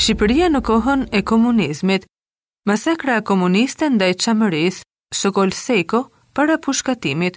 Shqipëria në kohën e komunizmit. Masakra komuniste ndaj Çamërisë, Sokol Sejko para pushkatimit,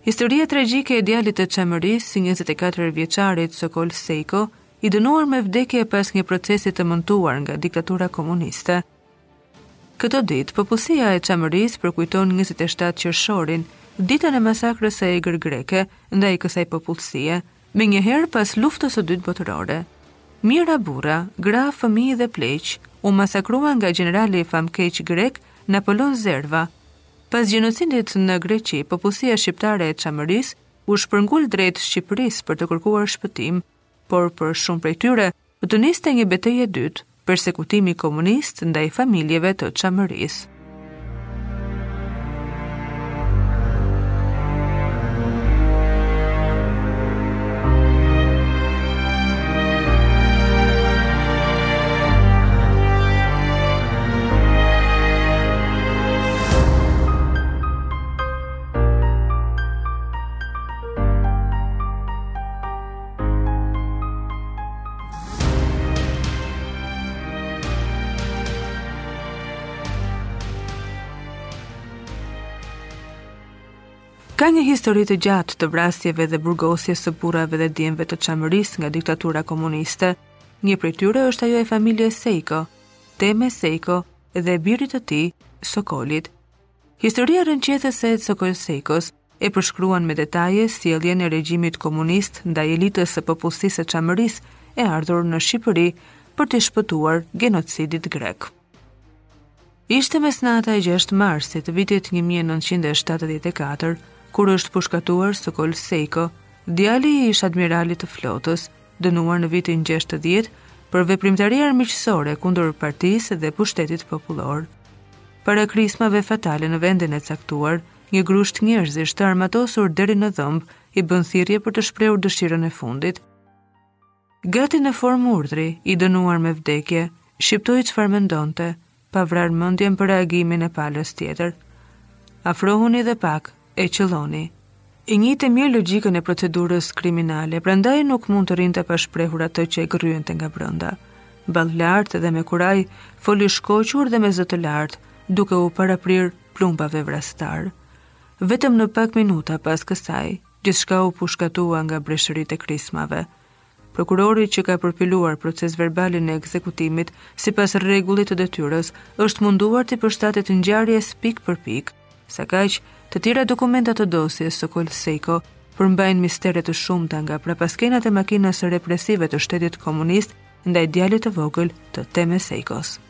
Historia tragjike e djalit të Çamërisë, së 24 vjeçarit Sokol Sejko, i dënuar me vdekje pas një procesi të montuar nga diktatura komuniste. Këto ditë, popullsia e Çamërisë përkujton 27 qershorin, ditën e masakrës së egër greke ndaj kësaj popullsie, menjëherë pas luftës së dytë botërore. Mijëra burra, gra, fëmijë dhe pleq u masakruan nga gjenerali i famkeq grek Napoleon Zerva, Pas gjenocidit në Greqi, popullsia shqiptare e Çamërisë u shpërngul drejt Shqipërisë për të kërkuar shpëtim, por për shumë prej tyre do të niste një betejë e dytë, persekutimi komunist ndaj familjeve të Çamërisë. Ka një histori të gjatë të vrasjeve dhe burgosjes së burrave dhe djemve të Çamërisë nga diktatura komuniste. Një prej tyre është ajo e familjes Sejko. Teme Sejko dhe birit të tij, Sokolit. Historia rrëqethëse e Sokol Sejkos e përshkruan me detaje sjelljen e regjimit komunist ndaj elitës së popullsisë së Çamërisë e ardhur në Shqipëri për t'i shpëtuar genocidit grek. Ishte mesnata e 6 marsit të vitit 1974, kur është pushkatuar Sokol Sejko, djali i ish admiralit të flotës, dënuar në vitin 60 për veprimtari armiqësore kundër partisë dhe pushtetit popullor. Para krismave fatale në vendin e caktuar, një grusht njerëzish të armatosur deri në dhëmb i bënë thirrje për të shprehur dëshirën e fundit. Gati në formë urdhri, i dënuar me vdekje, shqiptoi çfarë mendonte, pa vrarë mendjen për reagimin e palës tjetër. Afrohuni dhe pak, e qëlloni. E njihte mirë logjikën e procedurës kriminale, prandaj nuk mund të rrinte pa shprehur atë që e gërryente nga brenda. Ballëlartë dhe me kurajë, foli shkoqur dhe me zë të lartë, duke u paraprirë plumbave vrastarë. Vetëm në pak minuta pas kësaj, gjithçka u pushkatua nga breshëritë e krismave. Prokurori që ka përpiluar procesverbalin e ekzekutimit sipas rregullit të detyrës, është munduar t'i përshtatet ngjarjes pikë për pikë. Sakaq, të tjera dokumenta të dosjes Sokol Sejko përmbajnë mistere të shumta nga prapaskenat e makinës represive të shtetit komunist ndaj djalit të vogël të Teme Sejkos.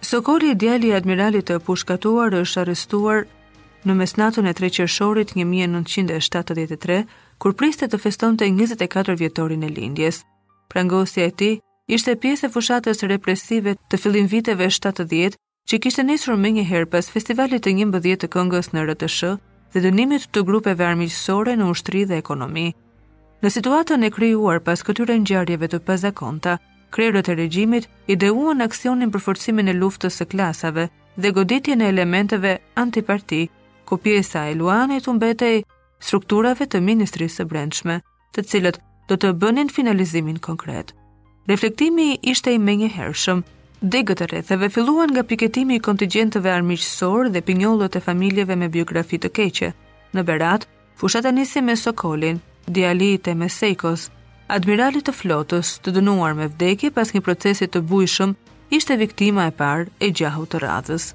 Sokoli, djali i admiralit të pushkatuar, është arrestuar në mesnatën e 3 qershorit 1973, kur priste të festonte 24-vjetorin e lindjes. Prangosja e tij ishte pjesë e fushatës represive të fillimviteve 70 që kishte nisur menjëherë pas festivalit të njëmbëdhjetë të këngës në RTSH dhe dënimit të grupeve armiqësore në ushtri dhe ekonomi. Në situatën e krijuar pas këtyre ngjarjeve të pazakonta, krerët e regjimit ideuan aksionin për forcimin e luftës së klasave dhe goditjen e elementeve antiparti, ku pjesa e luanit u mbetej strukturave të Ministrisë së Brendshme. të cilat do të bënin finalizimin konkret. Reflektimi ishte i menjëhershëm. Degët e rretheve filluan nga piketimi i kontingjentëve armiqësorë dhe pinjollët e familjeve me biografi të keqe. Në Berat, fushata nisi me Sokolin, djali i Teme Sejkos, admiralit të flotës, të dënuar me vdekje pas një procesi të bujshëm, ishte viktima e parë e gjahut të radhës.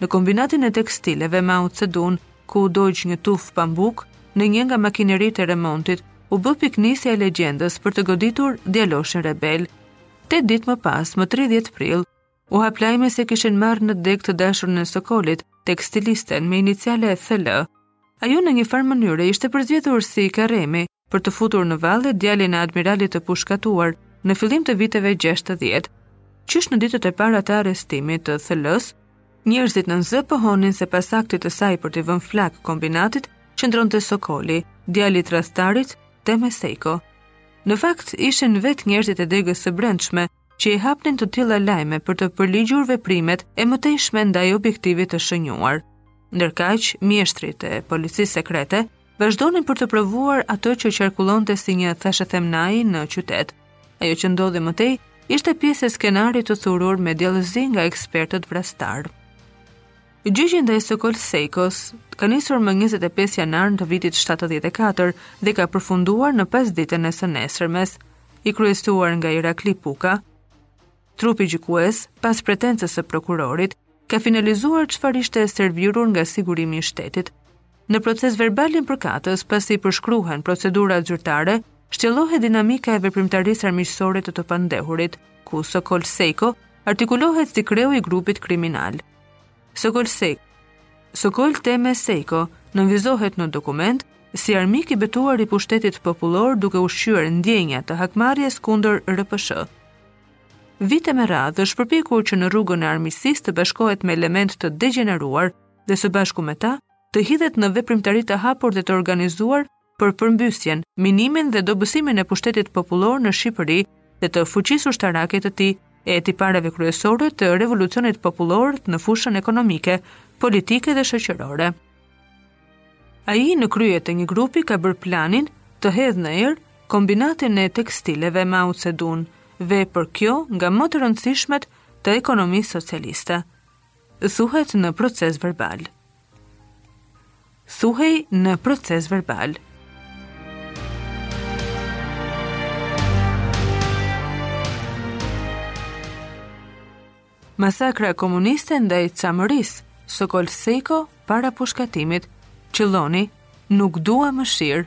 Në kombinatin e tekstileve Mao Ce Dun, ku u dogj një tufë pambuk në një nga makineritë e remontit, u bë pikënisja e legjendës për të goditur djaloshin rebel. 8 ditë më pas, më 30 prill, u hap lajmi se kishin marrë në degë të dashurën e Sokolit, tekstilisten me iniciale Th. L.. Ajo në një farë mënyre ishte përzgjedhur si karremi, për të futur në valle djalin e admiralit të pushkatuar në fillim të viteve 60. Qysh në ditët e para të arrestimit të Th. L.-së, njerëzit nën zë pohonin se pas aktit të saj për t'i vënë flakë kombinatit, qëndronte Sokoli, djali i tradhtarit Teme Sejko. Në fakt ishin vetë njerëzit e degës së brendshme që i hapnin të tilla lajme për të përligjur veprimet e mëtejshme ndaj objektivit të shënjuar. Ndërkaq, mjeshtrit e policisë sekrete vazhdonin për të provuar atë që qarkullonte si një thashethemnajë në qytet. Ajo që ndodhi më tej ishte pjesë e skenarit të thurur me djallëzi nga ekspertët vrastarë. Gjyqi ndaj Sokol Sejkos ka nisur më 25 janar të vitit 74 dhe ka përfunduar në pasditen e së nesërmes. i kryesuar nga Irakli Puka, trupi gjykues, pas pretencës së prokurorit, ka finalizuar çfarë ishte servirur nga sigurimi i shtetit. Në procesverbalin përkatës, pasi përshkruhen procedurat zyrtare, shtjellohet dinamika e veprimtarisë armiqësore të të pandehurit, ku Sokol Sejko artikulohet si kreu i grupit kriminal. Sokol Sejko Sokol Teme Sejko nënvizohet në dokument si armik i betuar i pushtetit popullor duke ushqyer ndjenja të hakmarrjes kundër RPSH. Vite me radhë është përpjekur që në rrugën e armiqësisë të bashkohet me elementë të degjeneruar dhe së bashku me ta të hidhet në veprimtari të hapur dhe të organizuar për përmbysjen, minimin dhe dobësimin e pushtetit popullor në Shqipëri dhe të fuqisë ushtarake të tij, e fitoreve kryesore të revolucionit popullor në fushën ekonomike, politike dhe shoqërore. Ai në krye të një grupi ka bërë planin të hedhë në erë kombinatin e tekstileve Mao Ce Dun, vepër kjo nga më të rëndësishmet të ekonomisë socialiste. Thuhet në procesverbal. Thuhej në procesverbal. Masakra komuniste ndaj Çamërisë, Sokol Sejko para pushkatimit. Qëlloni, nuk dua mëshirë.